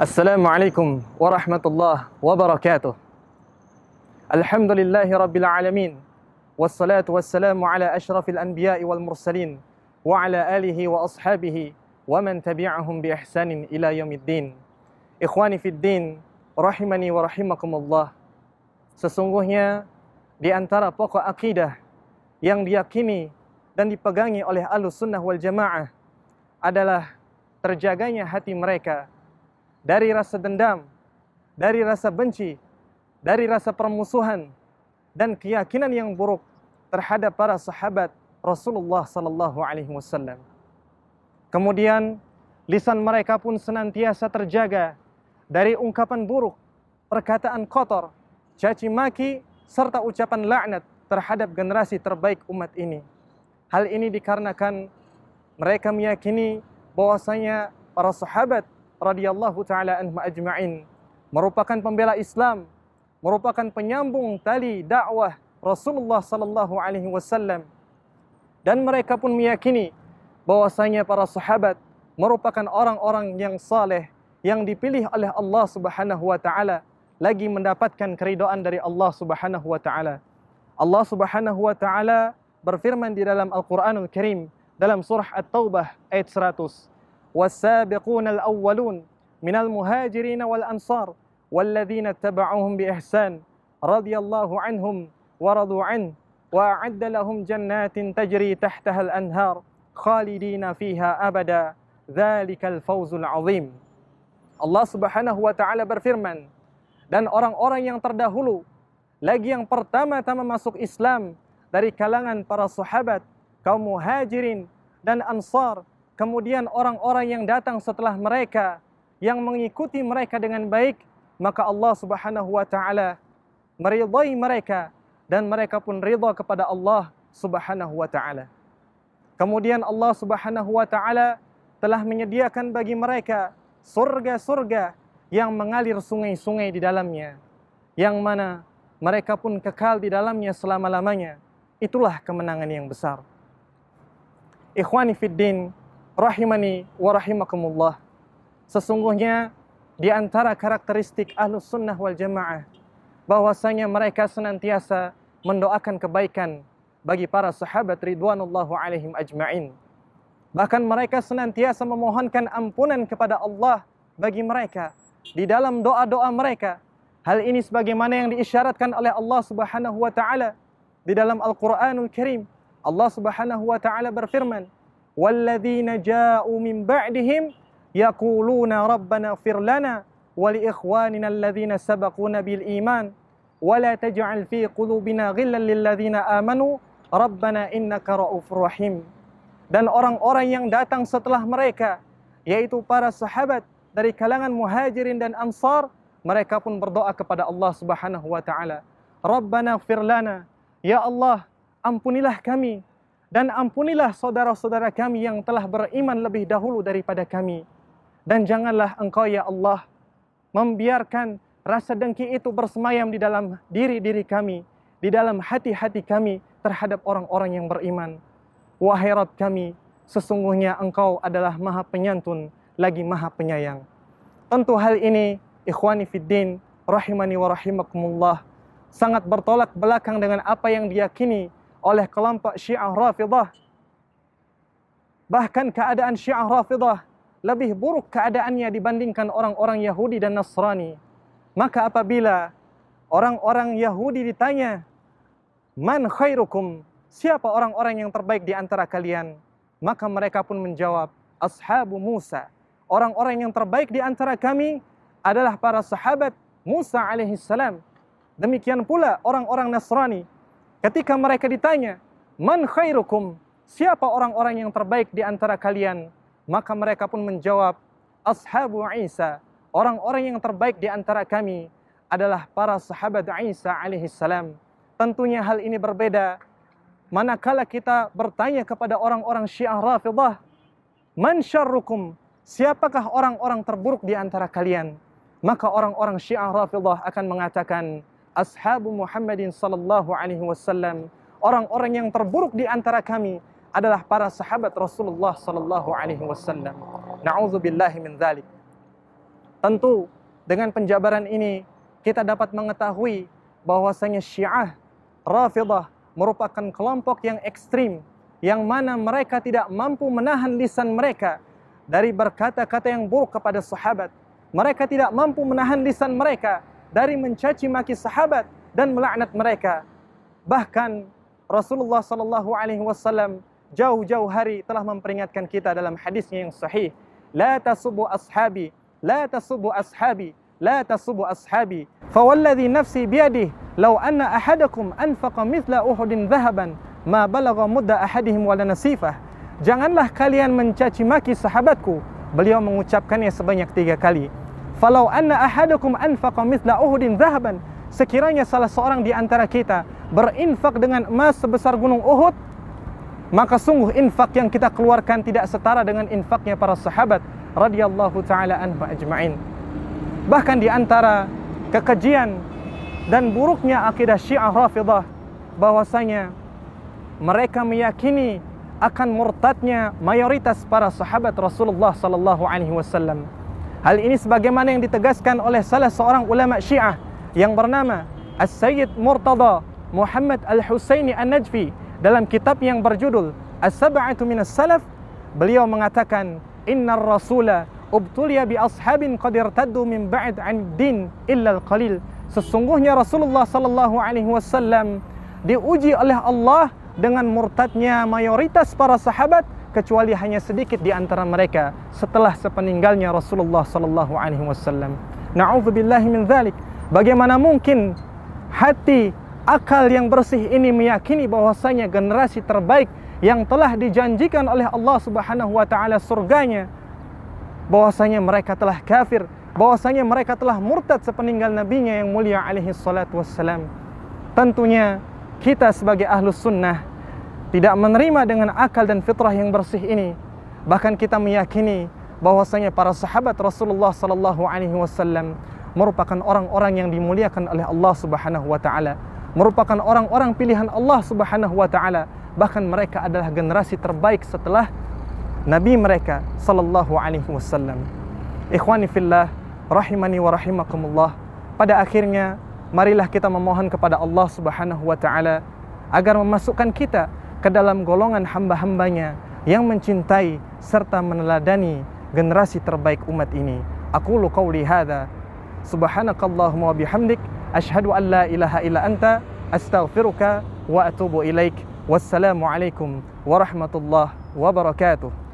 Assalamualaikum warahmatullahi wabarakatuh. Alhamdulillahi rabbil alamin. Wassalatu wassalamu ala asyrafil anbiya'i wal mursalin wa ala alihi wa ashabihi wa man tabi'ahum bi ihsanin ila yaumiddin. Ikhwani fid din, rahimani wa rahimakumullah. Sesungguhnya di antara pokok akidah yang diyakini dan dipegangi oleh Ahlus Sunnah wal Jamaah adalah terjaganya hati mereka dari rasa dendam, dari rasa benci, dari rasa permusuhan dan keyakinan yang buruk terhadap para sahabat Rasulullah sallallahu alaihi wasallam. Kemudian lisan mereka pun senantiasa terjaga dari ungkapan buruk, perkataan kotor, caci maki serta ucapan laknat terhadap generasi terbaik umat ini. Hal ini dikarenakan mereka meyakini bahwasanya para sahabat radhiyallahu taala anhum ajma'in merupakan pembela Islam, merupakan penyambung tali dakwah Rasulullah sallallahu alaihi wasallam. Dan mereka pun meyakini bahwasanya para sahabat merupakan orang-orang yang saleh yang dipilih oleh Allah Subhanahu wa taala lagi mendapatkan keridhaan dari Allah Subhanahu wa taala. Allah Subhanahu wa taala berfirman di dalam Al-Qur'anul Karim dalam surah At-Taubah ayat 100. Was-sabiqun al-awwalun minal muhajirin wal ansar walladzina tabauhum bi ihsan radhiyallahu anhum wa radu an wa a'adda lahum jannatin tajri tahtaha al-anhar khalidina fiha abada dzalikal fawzul azim. Allah Subhanahu wa taala berfirman, dan orang-orang yang terdahulu lagi yang pertama-tama masuk Islam dari kalangan para sahabat, kaum muhajirin dan ansar, kemudian orang-orang yang datang setelah mereka yang mengikuti mereka dengan baik, maka Allah Subhanahu wa taala meridai mereka dan mereka pun ridha kepada Allah Subhanahu wa taala. Kemudian Allah Subhanahu wa taala telah menyediakan bagi mereka surga-surga yang mengalir sungai-sungai di dalamnya, yang mana mereka pun kekal di dalamnya selama-lamanya. Itulah kemenangan yang besar. Ikhwani fiddin, rahimani wa rahimakumullah. Sesungguhnya di antara karakteristik ahlus sunnah wal jamaah, bahwasanya mereka senantiasa mendoakan kebaikan bagi para sahabat ridwanullahu alaihim ajma'in. Bahkan mereka senantiasa memohonkan ampunan kepada Allah bagi mereka di dalam doa-doa mereka Hal ini sebagaimana yang diisyaratkan oleh Allah Subhanahu wa taala di dalam Al-Qur'anul Karim. Allah Subhanahu wa taala berfirman, "Walladzina ja'u min ba'dihim yaquluna rabbana ighfir lana wa li ikhwanina alladzina sabaquna bil iman wa la taj'al fi qulubina ghillan lil ladzina amanu rabbana innaka ra'ufur rahim." Dan orang-orang yang datang setelah mereka yaitu para sahabat dari kalangan Muhajirin dan Ansar mereka pun berdoa kepada Allah Subhanahu wa taala, "Rabbana ighfir lana." Ya Allah, ampunilah kami dan ampunilah saudara-saudara kami yang telah beriman lebih dahulu daripada kami. Dan janganlah Engkau ya Allah membiarkan rasa dengki itu bersemayam di dalam diri-diri kami, di dalam hati-hati kami terhadap orang-orang yang beriman. Wahai Rabb kami, sesungguhnya Engkau adalah Maha Penyantun lagi Maha Penyayang. Tentu hal ini ikhwani fiddin rahimani wa rahimakumullah sangat bertolak belakang dengan apa yang diyakini oleh kelompok Syiah Rafidah. Bahkan keadaan Syiah Rafidah lebih buruk keadaannya dibandingkan orang-orang Yahudi dan Nasrani. Maka apabila orang-orang Yahudi ditanya, "Man khairukum?" Siapa orang-orang yang terbaik di antara kalian? Maka mereka pun menjawab, "Ashabu Musa." Orang-orang yang terbaik di antara kami adalah para sahabat Musa alaihissalam. Demikian pula orang-orang Nasrani. Ketika mereka ditanya, Man khairukum? Siapa orang-orang yang terbaik di antara kalian? Maka mereka pun menjawab, Ashabu Isa. Orang-orang yang terbaik di antara kami adalah para sahabat Isa alaihissalam. Tentunya hal ini berbeda. Manakala kita bertanya kepada orang-orang Syiah Rafidah, Man syarrukum? Siapakah orang-orang terburuk di antara kalian? maka orang-orang Syiah Rafidah akan mengatakan ashabu Muhammadin sallallahu alaihi wasallam orang-orang yang terburuk di antara kami adalah para sahabat Rasulullah sallallahu alaihi wasallam. Nauzubillahi min dzalik. Tentu dengan penjabaran ini kita dapat mengetahui bahwasanya Syiah Rafidah merupakan kelompok yang ekstrim yang mana mereka tidak mampu menahan lisan mereka dari berkata-kata yang buruk kepada sahabat. Mereka tidak mampu menahan lisan mereka dari mencaci maki sahabat dan melaknat mereka. Bahkan Rasulullah sallallahu alaihi wasallam jauh-jauh hari telah memperingatkan kita dalam hadisnya yang sahih, la tasubu ashabi, la tasubu ashabi, la tasubu ashabi. Fa walladhi nafsi biyadihi law anna ahadakum anfaqa mithla Uhudin dhahaban ma balagha mudda ahadihim wala nasifah. Janganlah kalian mencaci maki sahabatku. Beliau mengucapkannya sebanyak tiga kali. Falau anna ahadakum anfaqa mithla Uhudin dhahaban. Sekiranya salah seorang di antara kita berinfak dengan emas sebesar gunung Uhud, maka sungguh infak yang kita keluarkan tidak setara dengan infaknya para sahabat radhiyallahu taala anhu ajma'in. Bahkan di antara kekejian dan buruknya akidah Syiah Rafidah bahwasanya mereka meyakini akan murtadnya mayoritas para sahabat Rasulullah sallallahu alaihi wasallam. Hal ini sebagaimana yang ditegaskan oleh salah seorang ulama Syiah yang bernama As-Sayyid Murtada Muhammad Al-Husaini An-Najfi dalam kitab yang berjudul As-Sab'atu Minas Salaf beliau mengatakan innar rasula ubtuliya bi ashabin qad irtaddu min ba'd 'an din illa al-qalil. Sesungguhnya Rasulullah sallallahu alaihi wasallam diuji oleh Allah dengan murtadnya mayoritas para sahabat kecuali hanya sedikit di antara mereka setelah sepeninggalnya Rasulullah sallallahu alaihi wasallam. Na'udzubillahi min dzalik. Bagaimana mungkin hati akal yang bersih ini meyakini bahwasanya generasi terbaik yang telah dijanjikan oleh Allah Subhanahu wa taala surganya bahwasanya mereka telah kafir, bahwasanya mereka telah murtad sepeninggal nabinya yang mulia alaihi salatu wassalam. Tentunya kita sebagai ahlus sunnah tidak menerima dengan akal dan fitrah yang bersih ini. Bahkan kita meyakini bahwasanya para sahabat Rasulullah sallallahu alaihi wasallam merupakan orang-orang yang dimuliakan oleh Allah Subhanahu wa taala, merupakan orang-orang pilihan Allah Subhanahu wa taala. Bahkan mereka adalah generasi terbaik setelah nabi mereka sallallahu alaihi wasallam. Ikhwani fillah, rahimani wa rahimakumullah. Pada akhirnya marilah kita memohon kepada Allah Subhanahu wa taala agar memasukkan kita ke dalam golongan hamba-hambanya yang mencintai serta meneladani generasi terbaik umat ini. Aku lu qauli hadza subhanakallahumma wa bihamdik asyhadu an la ilaha illa anta astaghfiruka wa atubu ilaik. Wassalamu alaikum warahmatullahi wabarakatuh.